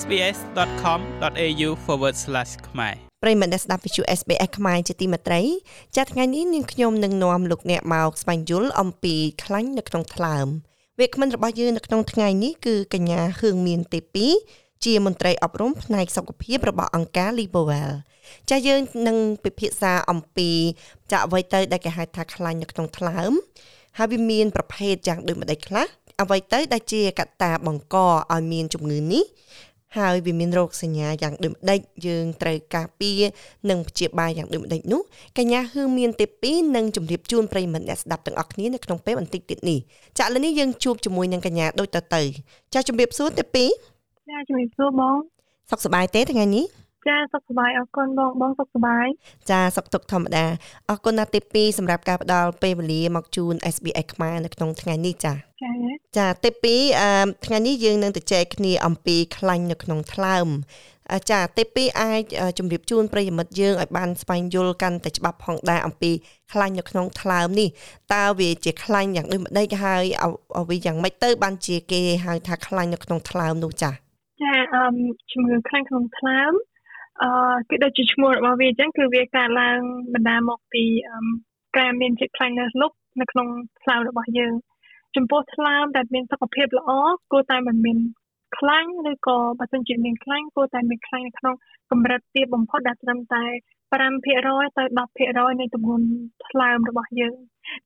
sbs.com.au/ ខ្មែរប្រិមត្តអ្នកស្ដាប់វិទ្យុ SBS ខ្មែរជាទីមេត្រីចាត់ថ្ងៃនេះនាងខ្ញុំនឹងនាំលោកអ្នកមកស្វែងយល់អំពីខ្លាញ់នៅក្នុងថ្លើមវាគ្មិនរបស់យើងនៅក្នុងថ្ងៃនេះគឺកញ្ញាហឿងមានទេពីជាមន្ត្រីអប់រំផ្នែកសុខភាពរបស់អង្គការ Liberwell ចាយើងនឹងពិភាក្សាអំពីចាអ្វីទៅដែលគេហៅថាខ្លាញ់នៅក្នុងថ្លើមហើយវាមានប្រភេទយ៉ាងដូចម្ដេចខ្លះអ្វីទៅដែលជាកត្តាបង្កឲ្យមានជំងឺនេះ ហើយវាមានរោគសញ្ញាយ៉ាងដូចម្ដេចយើងត្រូវការពារនិងព្យាបាលយ៉ាងដូចម្ដេចនោះកញ្ញាហឿងមានទេពីនឹងជម្រាបជូនប្រិយមិត្តអ្នកស្ដាប់ទាំងអស់គ្នានៅក្នុងពេលបន្តិចទៀតនេះចាឥឡូវនេះយើងជួបជាមួយនឹងកញ្ញាដូចតទៅចាជម្រាបសួរទេពីចាជម្រាបសួរបងសុខសប្បាយទេថ្ងៃនេះ ចាសុខសប្បាយអរគុណបងបងសុខសប្បាយចាសុខទុក្ខធម្មតាអរគុណណាស់ទី2សម្រាប់ការផ្ដល់ពេលវេលាមកជូន SBS ខ្មែរនៅក្នុងថ្ងៃនេះចាចាចាទី2អឺថ្ងៃនេះយើងនឹងទៅចែកគ្នាអំពីខ្លាញ់នៅក្នុងថ្លើមចាទី2អាចជម្រាបជូនប្រិយមិត្តយើងឲ្យបានស្វែងយល់កាន់តែច្បាស់ផងដែរអំពីខ្លាញ់នៅក្នុងថ្លើមនេះតើវាជាខ្លាញ់យ៉ាងដូចម្ដេចហើយអ្វីយ៉ាងម៉េចទៅបានជាគេហៅថាខ្លាញ់នៅក្នុងថ្លើមនោះចាចាអឺជំងឺខ្លាញ់ក្នុងថ្លើម អឺគឺដូចជាឈ្មោះរបស់វាអញ្ចឹងគឺវាកើតឡើងបណ្ដាមកពីការមានជាតិខ្លាញ់នៅលុកនៅក្នុងថ្លើមរបស់យើងចំពោះថ្លើមដែលមានសុខភាពល្អគួរតែមិនមានខ្លាញ់ឬក៏បើសិនជាមានខ្លាញ់គួរតែមានខ្លាញ់នៅក្នុងកម្រិតទាបបំផុតដែលត្រឹមតែ5%ទៅ10%នៃទម្ងន់ថ្លើមរបស់យើង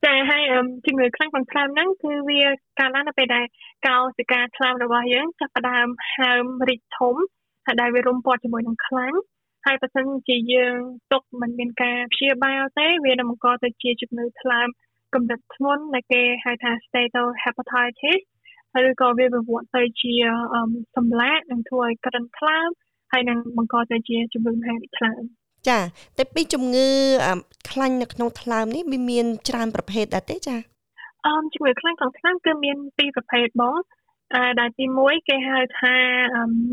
ចាហើយជំងឺខ្លាំងក្នុងថ្លើមហ្នឹងគឺវាកើតឡើងនៅពេលដែលកោសិកាថ្លើមរបស់យើងចាប់ផ្ដើមហើមរីកធំ ហើយដែលវារុំព័ទ្ធជាមួយនឹងខ្លាញ់ហើយបើសិនជាយើងទុកមិនមានការព្យាបាលទេវានឹងបង្កទៅជាជំងឺថ្លើមកម្រិតធ្ងន់ដែលគេហៅថា steatohepatitis ឬក៏វាវិវត្តទៅជាសម្លាក់នឹងធ្វើឲ្យក្រិនថ្លើមហើយនឹងបង្កទៅជាជំងឺមហារីកថ្លើមចាតែពីជំងឺខ្លាញ់នៅក្នុងថ្លើមនេះវាមានច្រើនប្រភេទដែរទេចាអមជំងឺខ្លាញ់ក្នុងថ្លើមគឺមានពីរប្រភេទបងអឺ ដែលទី1គេហៅថា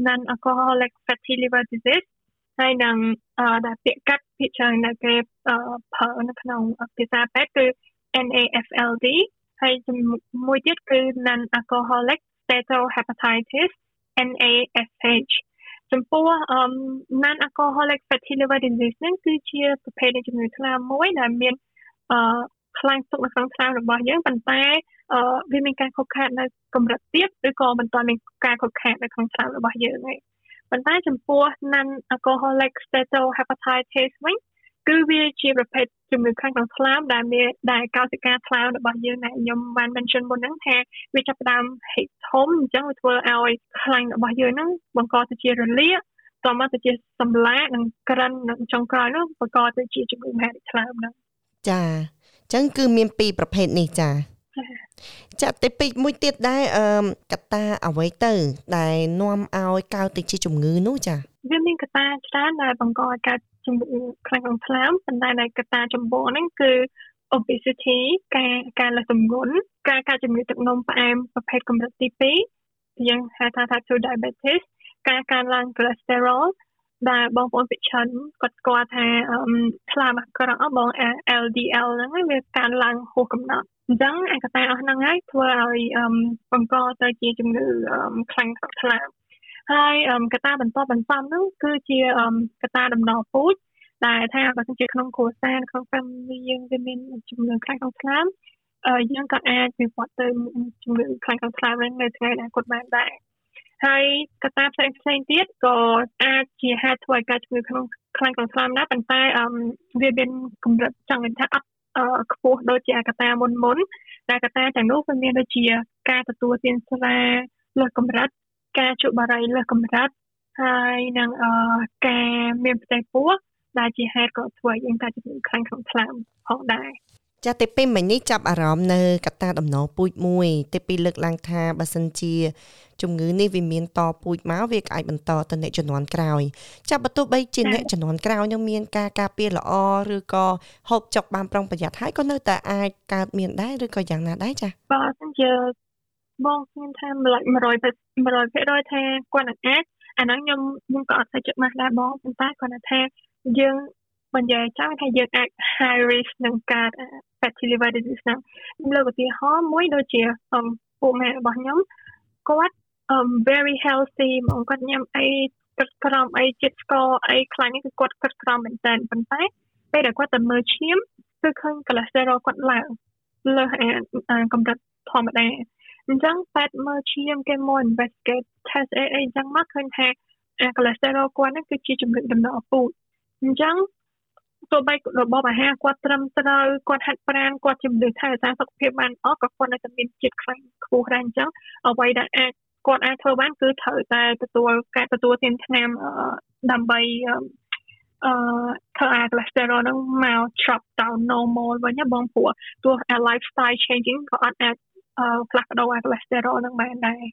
non alcoholic fatty liver disease ហើយនឹងដែលពាក្យកាត់ភាគច្រើនដែលគេប្រើនៅក្នុងភាសាពេទ្យគឺ NAFLD ហើយមួយទៀតគឺ non alcoholic steatohepatitis NASH ចំពោះ non alcoholic fatty liver disease ហ្នឹងគឺជាប្រភេទនៃជំងឺថ្លើមមួយដែលមានអឺ ខ្លាំងទុកនៅក្នុងថ្លើមរបស់យើងប៉ុន្តែអឺវាមានការខុសខាតនៅកម្រិតទាបឬក៏មិនទាន់មានការខុសខាតនៅក្នុងថ្លើមរបស់យើងទេប៉ុន្តែចំពោះ non alcoholic steatohepatitis វិញគឺវាជាប្រភេទជំងឺខ្លាំងក្នុងថ្លើមដែលមានដែលកោសិកាថ្លើមរបស់យើងដែលខ្ញុំបាន mention មុនហ្នឹងថាវាចាប់ផ្ដើមហិធំអញ្ចឹងវាធ្វើឲ្យខ្លាញ់របស់យើងហ្នឹងបង្កទៅជារលាកតមកទៅជាសម្លាកនិងក្រិននិងចុងក្រោយនោះបង្កទៅជាជំងឺមហារីកថ្លើមហ្នឹងចាអញ្ចឹងគឺមានពីរប្រភេទនេះចាចាតែពេកមួយទៀតដែរអឺកត្តាអ្វីទៅ ដែលនាំឲ្យកើតទៅជាជំងឺនោះចាវាមានកត្តាច្រើនដែលបង្កឲ្យកើតជំងឺខ្លាំងក្នុងថ្លើមប៉ុន្តែដែលកត្តាចម្បងហ្នឹងគឺ obesity ការការលើសទម្ងន់ការកើតជំងឺទឹកនោមផ្អែមប្រភេទកម្រិតទី2យើងហៅថា type 2 diabetes ការកើនឡើង cholesterol ដែលបងប្អូនពិជនគាត់ស្គាល់ថាថ្លើមអាក្រក់បង LDL ហ្នឹងវាកើនឡើងហួសកំណត់អញ្ចឹងឯកតាអស់ហ្នឹងហើយធ្វើឲ្យបង្កទៅជាជំងឺខ្លាំងក្នុងថ្លើមហើយកត្តាបន្តបន្សំហ្នឹងគឺជាកត្តាដំណពូជដែលថាបើសិនជាក្នុងគ្រួសារក្នុងក្រុមយើងវាមានជំងឺខ្លាំងក្នុងថ្លើមយើងក៏អាចវិវត្តទៅជំងឺខ្លាំងក្នុងថ្លើមនៅថ្ងៃអនាគតបានដែរ ហើយកត្តាផ្សេងផ្សេងទៀតក៏អាចជាហេតុធ្វើឲ្យកើតជំងឺក្នុងខ្លាំងក្នុងថ្លើមដែរប៉ុន្តែវាមានកម្រិតចង់និយាយថាអត់ខ្ពស់ដូចជាកត្តាមុនមុនតែកត្តាទាំងនោះវាមានដូចជាការទទួលទានស្រាលើសកម្រិតការជក់បារីលើសកម្រិតហើយនឹងការមានផ្ទៃពោះដែលជាហេតុក៏ធ្វើឲ្យយើងកើតជំងឺខ្លាំងក្នុងថ្លើមផងដែរ ចាទីពីរមិញនេះចាប់អារម្មណ៍នៅកត្តាដំណពូជមួយទីពីរលើកឡើងថាបើសិនជាជំងឺនេះវាមានតពូជមកវាអាចបន្តទៅអ្នកជំនាន់ក្រោយចាប់បើទោះបីជាអ្នកជំនាន់ក្រោយនឹងមានការការពារល្អឬក៏ហូបចុកបានប្រុងប្រយ័ត្នហើយក៏នៅតែអាចកើតមានដែរឬក៏យ៉ាងណាដែរចា៎បើសិនជាបងខ្ញុំថា100% 100%ថាគាត់នឹងអាចអាហ្នឹងខ្ញុំខ្ញុំក៏អត់ស្គាល់ចិត្តមកដែរបងប៉ុន្តែគាត់ថាយើងបញ្ជាក់ចាំថាយើងអាច high risk នឹងកើត fatty liver disease ហ្នឹងខ្ញុំលើកឧទាហរណ៍មួយដូចជាពួកម៉ែរបស់ខ្ញុំគាត់ um very healthy មកគាត់ញ៉ាំអីគិតក្រំអីចិត្តស្ករអីខ្លាញ់នេះគឺគាត់គិតក្រំមែនតើប៉ុន្តែពេលដែលគាត់ទៅមើលឈាមគឺឃើញ cholesterol គាត់ឡើងលើសកម្រិតធម្មតាអញ្ចឹងពេទ្យមើលឈាមគេមក investigate test អីអីអញ្ចឹងមកឃើញថា cholesterol គាត់ហ្នឹងគឺជាជំងឺដំណក់ពូជអញ្ចឹង ទោះបីរបបអាហារគាត់ត្រឹមត្រូវគាត់ហាត់ប្រាណគាត់ជំនឿថែរក្សាសុខភាពបានអស់ក៏គាត់នៅតែមានជាតិខ្លាញ់ខ្ពស់ដែរអញ្ចឹងអ្វីដែលអាចគាត់អាចធ្វើបានគឺត្រូវតែទទួលការទទួលទានថ្នាំដើម្បីអឺធ្វើឲ្យ cholesterol ហ្នឹងមក drop down normal វិញបងព្រោះទោះ lifestyle changing ក៏អត់អាចផ្លាស់ប្ដូរឲ្យ cholesterol ហ្នឹងបានដែរ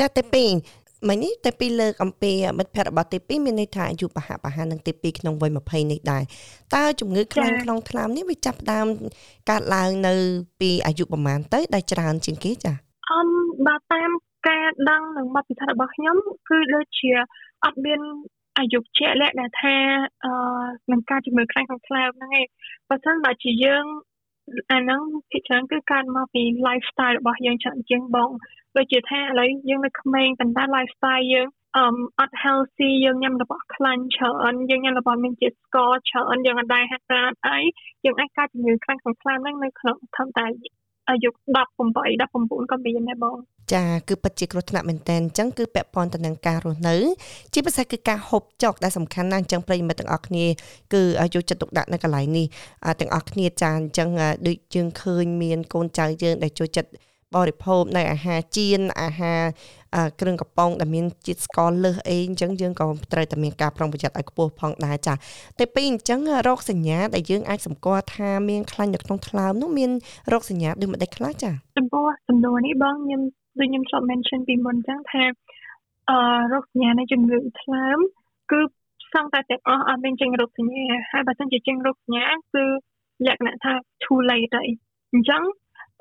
ចាតែពី មិញនេះតែពីលើកអំពីមិត្តភ័ក្តិរបស់ទី2មានន័យថាអាយុប្រហាក់ប្រហែលនឹងទី2ក្នុងវ័យ20នេះដែរតើជំងឺខ្លាំងក្នុងថ្លើមនេះវាចាប់ផ្ដើមកើតឡើងនៅពីអាយុប្រហែលទៅដែលច្រើនជាងគេចាអមបើតាមការដឹងនិងបទពិសោធន៍របស់ខ្ញុំគឺដូចជាអត់មានអាយុជាក់លាក់ដែលថាអឺនឹងការជំងឺខ្លាំងក្នុងថ្លើមហ្នឹងឯងបើសិនបើជាយើងអាហ្នឹងភាគច្រើនគឺកើតមកពី lifestyle របស់យើងច្រើនជាងបង ដូចជាថាឥឡូវយើងនៅក្មេងប៉ុន្តែ lifestyle យើងអឺអត់ healthy យើងញ៉ាំរបស់ខ្លាញ់ច្រើនយើងញ៉ាំរបស់មានជាតិស្ករច្រើនយើងអត់ដែរហាត់ប្រាណអីយើងអាចកើតជំងឺខ្លាំងក្នុងខ្លាំងហ្នឹងនៅក្នុងធម្មតាអាយុ18 19ក៏មានដែរបងចាគឺពិតជាគ្រោះថ្នាក់មែនតើអញ្ចឹងគឺពាក់ព័ន្ធទៅនឹងការរស់នៅ ជាពិសេសគឺការហូបចុកដែលសំខាន់ណាស់អញ្ចឹងប្រិយមិត្តទាំងអស់គ្នាគឺយកចិត្តទុកដាក់នៅកន្លែងនេះទាំងអស់គ្នាចាអញ្ចឹងដូចយើងឃើញមានកូនចៅយើងដែលចូលចិត្ត បរិភោគនៅអាហារចៀនអាហារគ្រឿងកំប៉ុងដែលមានជាតិស្ករលើសអីអញ្ចឹងយើងក៏ត្រូវតែមានការប្រុងប្រយ័ត្នឲ្យខ្ពស់ផងដែរចាតែពីអញ្ចឹងរោគសញ្ញាដែលយើងអាចសម្គាល់ថាមានខ្លាញ់នៅក្នុងថ្លើមនោះមានរោគសញ្ញាដូចម្ដេចខ្លះចាចំពោះសំណួរនេះបងខ្ញុំដូចខ្ញុំធ្លាប់ mention ពីមុនអញ្ចឹងថាអឺរោគសញ្ញានៃជំងឺថ្លើមគឺសង្កត់ទាំងអស់អត់មានចេញរោគសញ្ញាហើយបើសិនជាចេញរោគសញ្ញាគឺលក្ខណៈថា too late ហើយអញ្ចឹង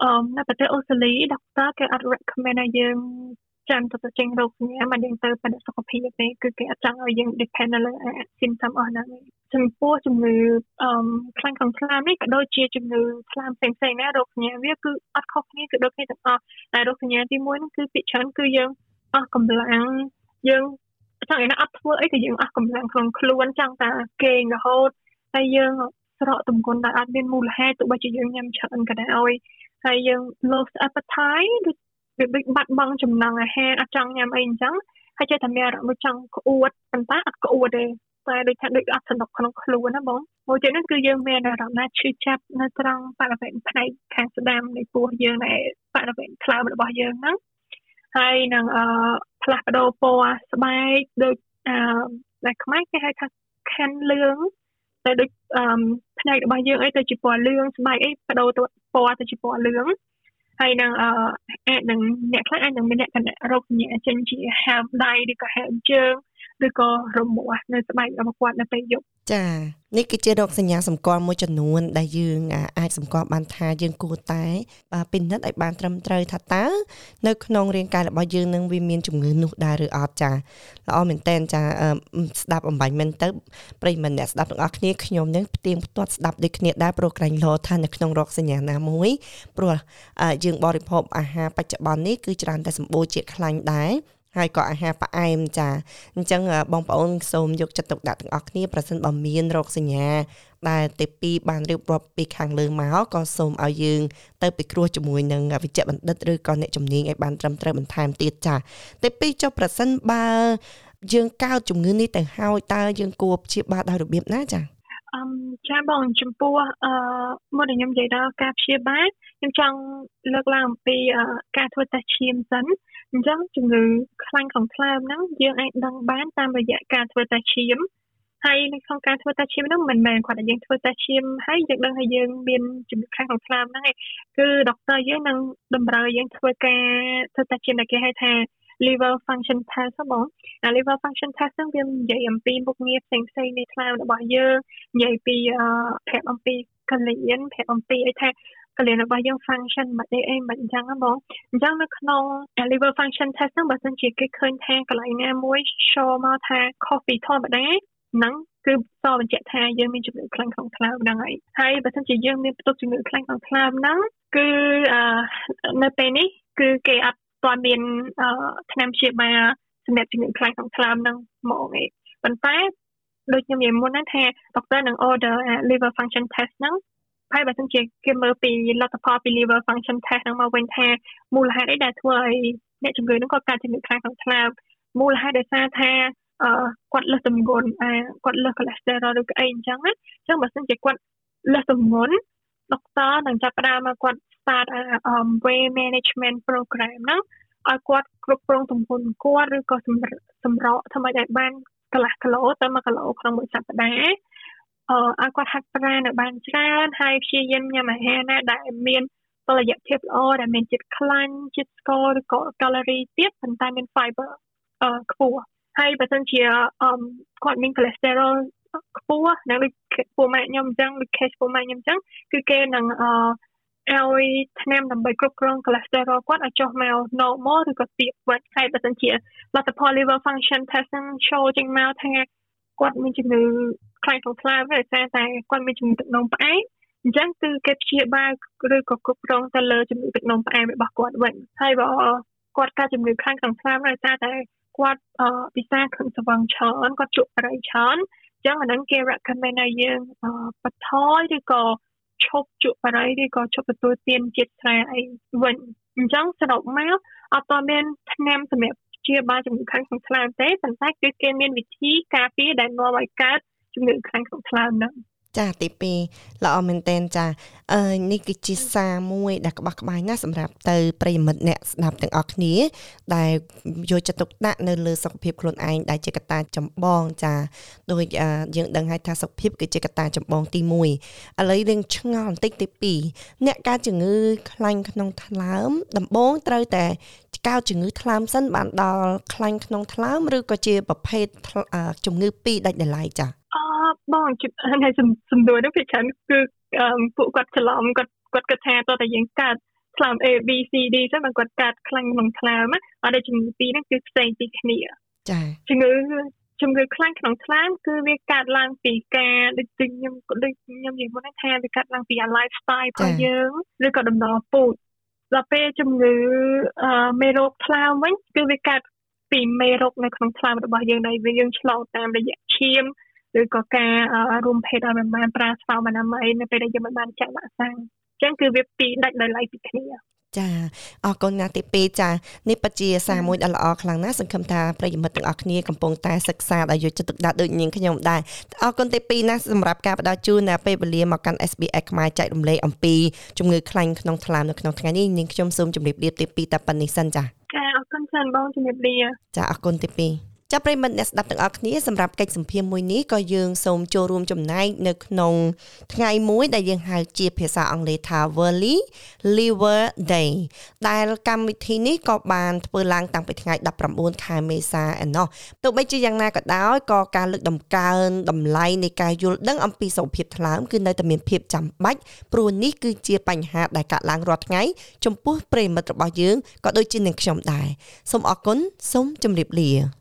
អឺនៅប្រទេសអូស្ត្រាលី doctor គេអត់ recommend ឲ្យយើងចាំទៅចេញរោគសញ្ញាមកយើងទៅបដិសុខភាពទេគឺគេអត់ចង់ឲ្យយើង depend លើ symptom អស់ហ្នឹងចំពោះជំងឺអឺខ្លាំងក្នុងថ្លើមនេះក៏ដូចជាជំងឺថ្លើមផ្សេងផ្សេងដែររោគសញ្ញាវាគឺអត់ខុសគ្នាគឺដូចគ្នាទាំងអស់តែរោគសញ្ញាទី1ហ្នឹងគឺពីច្រើនគឺយើងអស់កម្លាំងយើងចង់ឲ្យអត់ធ្វើអីក៏យើងអស់កម្លាំងក្នុងខ្លួនចង់តែគេងរហូតហើយយើងស្រកទម្ងន់ដែលអត់មានមូលហេតុទោះបីជាយើងញ៉ាំច្រើនក៏ដោយ ហើយយើង lost appetite ដូចវាដូចបាត់បង់ចំណង់អាហារអត់ចង់ញ៉ាំអីអញ្ចឹងហើយចេះតែមានអារម្មណ៍ដូចចង់ក្អួតប៉ុន្តែអត់ក្អួតទេតែដូចថាដូចអត់សនុកក្នុងខ្លួនណាបងមួយទៀតនោះគឺយើងមានអារម្មណ៍ថាឈឺចាប់នៅត្រង់បរិវេណផ្នែកខាងស្ដាំនៃពោះយើងនៃបរិវេណថ្លើមរបស់យើងហ្នឹងហើយនឹងអឺផ្លាស់ប្ដូរពណ៌ស្បែកដូចអឺដែលខ្មែរគេហៅថាខាន់លឿង តែដូចអឺផ្នែករបស់យើងអីទៅជាពណ៌លឿងស្បែកអីបដូរទៅពណ៌ទៅជាពណ៌លឿងហើយនឹងអឺអាចនឹងអ្នកខ្លះអាចនឹងមានលក្ខណៈរោគសញ្ញាចេញជាហើមដៃឬក៏ហើមជើង ឬក៏រមាស់នៅស្បែករបស់គាត់នៅពេលយប់ចានេះគឺជារោគសញ្ញាសម្គាល់មួយចំនួន ដែលយើងអាចសម្គាល់បានថាយើងគួរតែពិនិត្យឲ្យបានត្រឹមត្រូវថាតើនៅក្នុងរាងកាយរបស់យើងនឹងវាមានជំងឺនោះដែរឬអត់ចាល្អមែនតែនចាស្ដាប់អំបញ្ញមែនទៅប្រិយមិត្តអ្នកស្ដាប់ទាំងអស់គ្នាខ្ញុំនឹងផ្ទៀងផ្ទាត់ស្ដាប់ដូចគ្នាដែរព្រោះក្រែងលោថានៅក្នុងរោគសញ្ញាណាមួយព្រោះយើងបរិភោគអាហារបច្ចុប្បន្ននេះគឺច្រើនតែសម្បូរជាតិខ្លាញ់ដែរ ហើយក៏អាហារផ្អែមចាអញ្ចឹងបងប្អូនសូមយកចិត្តទុកដាក់ទាំងអស់គ្នាប្រសិនបើមានរោគសញ្ញាដែលទី2បានរៀបរាប់ពីខាងលើមកក៏សូមឲ្យយើងទៅពិគ្រោះជាមួយនឹងវិជ្ជបណ្ឌិតឬក៏អ្នកជំនាញឲ្យបានត្រឹមត្រូវបន្ថែមទៀតចាទី2ចុះប្រសិនបើយើងកើតជំងឺនេះទៅហើយតើយើងគួរព្យាបាលដោយរបៀបណាចាអឹមចាបងចំពោះអឺមុននឹងខ្ញុំនិយាយដល់ការព្យាបាលខ្ញុំចង់លើកឡើងអំពីការធ្វើតេស្តឈាមសិន អញ្ចឹងជំងឺខ្លាញ់ក្នុងថ្លើមហ្នឹងយើងអាចដឹងបានតាមរយៈការធ្វើតេស្តឈាមហើយនៅក្នុងការធ្វើតេស្តឈាមហ្នឹងមិនមែនគាត់តែយើងធ្វើតេស្តឈាមហើយយើងដឹងថាយើងមានជំងឺខ្លាំងក្នុងថ្លើមហ្នឹងឯងគឺដុកទ័រយើងនឹងតម្រូវយើងធ្វើការធ្វើតេស្តឈាមដែលគេហៅថា liver function test បងអា liver function test ហ្នឹងវានិយាយអំពីមុខងារផ្សេងផ្សេងនៃថ្លើមរបស់យើងនិយាយពីប្រាប់អំពីកលៀនប្រាប់អំពីអីថា កលៀនរបស់យើង function មិនអីអីមិនអញ្ចឹងហ៎បងអញ្ចឹងនៅក្នុង liver function test ហ្នឹងបើសិនជាគេឃើញថាកន្លែងណាមួយ show មកថា coffee ធម្មតាហ្នឹងគឺសបញ្ជាក់ថាយើងមានជំងឺខ្លាំងក្នុងថ្លើមហ្នឹងហើយហើយបើសិនជាយើងមានផ្ទុកជំងឺខ្លាំងក្នុងថ្លើមហ្នឹងគឺនៅពេលនេះគឺគេអត់ទាន់មានថ្នាំព្យាបាលសម្រាប់ជំងឺខ្លាញ់ក្នុងថ្លើមនឹងមកឯងប៉ុន្តែដូចខ្ញុំនិយាយមុនហ្នឹងថា doctor នឹង order liver function test ហ្នឹង ហើយបើសិនជាគេមើលពីលទ្ធផលពី liver function test ហ្នឹងមកវិញថាមូលហេតុអីដែលធ្វើឲ្យអ្នកជំងឺហ្នឹងគាត់កើតជំងឺខ្លាញ់ក្នុងថ្លើមមូលហេតុដោយសារថាអឺគាត់លើសទម្ងន់អាគាត់លើស cholesterol ឬក៏អីអញ្ចឹងណាអញ្ចឹងបើសិនជាគាត់លើសទម្ងន់ doctor នឹងចាប់ផ្ដើមមកគាត់ start អា way management program ហ្នឹងឲ្យគាត់គ្រប់គ្រងទម្ងន់គាត់ឬក៏សម្រកធ្វើម៉េចឲ្យបានកន្លះគីឡូទៅ1គីឡូក្នុងមួយសប្តាហ៍ អឺឲ្យគាត់ហាត់ប្រាណឲ្យបានច្រើនហើយព្យាយាមញ៉ាំអាហារណាដែលមានតុល្យភាពល្អដែលមានជាតិខ្លាញ់ជាតិស្ករឬក៏កាឡូរីទៀតប៉ុន្តែមាន fiber អឺខ្ពស់ហើយបើសិនជាអឺគាត់មាន cholesterol ខ្ពស់នៅដូចពួកម៉ែខ្ញុំអញ្ចឹងដូច case ពួកម៉ែខ្ញុំអញ្ចឹងគឺគេនឹងអឺឲ្យថ្នាំដើម្បីគ្រប់គ្រង cholesterol គាត់ឲ្យចុះមក normal ឬក៏ទាបវិញហើយបើសិនជាលទ្ធផល liver function test ហ្នឹង show ចេញមកថាគាត់មានជំងឺ ខ្លាំងក្នុងថ្លើមដោយសារតែគាត់មានជំងឺទឹកនោមផ្អែមអញ្ចឹងគឺគេព្យាបាលឬក៏គ្រប់គ្រងទៅលើជំងឺទឹកនោមផ្អែមរបស់គាត់វិញហើយបើគាត់កើតជំងឺខ្លាំងក្នុងថ្លើមដោយសារតែគាត់ពិសាគ្រឿងស្រវឹងច្រើនគាត់ជក់បរិយច្រើនអញ្ចឹងអានឹងគេ recommend ឲ្យយើងបន្ថយឬក៏ឈប់ជក់បរិយឬក៏ឈប់ទទួលទានជាតិស្រាអីវិញអញ្ចឹងសរុបមកអត់តមានថ្នាំសម្រាប់ជាបាលជំងឺខ្លាំងក្នុងថ្លើមទេប៉ុន្តែគឺគេមានវិធីការពារដែលនាំឲ្យកើត ជំងឺខ្លាំងក្នុងថ្លើមហ្នឹងចាទី2ល្អមែនតែនចាអឺនេះគឺជាសារមួយដែលក្បោះក្បាយណាស់សម្រាប់ទៅប្រិយមិត្តអ្នកស្ដាប់ទាំងអស់គ្នា ដែលយកចិត្តទុកដាក់នៅលើសុខភាពខ្លួនឯងដែលជាកត្តាចម្បងចាដូចយើងដឹងហើយថាសុខភាពគឺជាកត្តាចម្បងទី1ឥឡូវរឿងឆ្ងល់បន្តិចទី2អ្នកកើតជំងឺខ្លាញ់ក្នុងថ្លើម ដំបូងត្រូវតែកើតជំងឺថ្លើមសិនបានដល់ខ្លាញ់ក្នុងថ្លើមឬក៏ជាប្រភេទជំងឺពីរដាច់ដライចាអ បងហើយសំដួលនេះពីច្រើនគឺពួកគាត់ច្រឡំគាត់គាត់គិតថាតើតែយើងកើតថ្លើម A B C D ចឹងមកគាត់កើតខ្លាំងក្នុងថ្លើមអត់តែជំងឺពីរហ្នឹងគឺផ្សេងពីគ្នាចាជំងឺជំងឺខ្លាំងក្នុងថ្លើមគឺវាកើតឡើងពីការដូចខ្ញុំដូចខ្ញុំនិយាយមុនថាវាកើតឡើងពី lifestyle របស់យើងឬក៏ដំណរពូជដល់ពេលជំងឺមេរោគថ្លើមវិញគឺវាកើតពីមេរោគនៅក្នុងថ្លើមរបស់យើងដែលយើងឆ្លងតាមរយៈឈាម ឬក៏ការរួមភេទឲ្យមិនបានប្រើស្វមអនាម័យនៅពេលដែលយើងមិនបានចាក់វ៉ាក់សាំងអញ្ចឹងគឺវាពីរដាច់ដោយឡែកពីគ្នាចាអរគុណណាស់ទី2ចានេះពិតជាសារមួយដ៏ល្អខ្លាំងណាស់សង្ឃឹមថាប្រិយមិត្តទាំងអស់គ្នាកំពុងតែសិក្សាដោយយកចិត្តទុកដាក់ដូចនាងខ្ញុំដែរអរគុណទី2ណាស់សម្រាប់ការផ្ដល់ជូននៅពេលវេលាមកកាន់ SBS ខ្មែរចែករំលែកអំពីជំងឺខ្លាញ់ក្នុងថ្លើមនៅក្នុងថ្ងៃនេះនាងខ្ញុំសូមជម្រាបលាទី2តែប៉ុណ្្នេះសិនចាចាអរគុណច្រើនបងជម្រាបលាចាអរគុណទី2 ចាប់ប្រិមិត្តអ្នកស្ដាប់ទាំងអស់គ្នាសម្រាប់កិច្ចសម្ភារមួយនេះក៏យើងសូមចូលរួមចំណែកនៅក្នុងថ្ងៃមួយដែលយើងហៅជាភាសាអង់គ្លេសថា Worldly Liver Day ដែលកម្មវិធីនេះក៏បានធ្វើឡើងតាំងពីថ្ងៃ19ខែមេសាឯណោះទោះបីជាយ៉ាងណាក៏ដោយក៏ការលើកតម្កើងតម្លៃនៃការយល់ដឹងអំពីសុខភាពថ្លើមគឺនៅតែមានភាពចាំបាច់ព្រោះនេះគឺជាបញ្ហាដែលកើតឡើងរាល់ថ្ងៃចំពោះប្រិមិត្តរបស់យើងក៏ដូចជានឹងខ្ញុំដែរសូមអរគុណសូមជម្រាបលា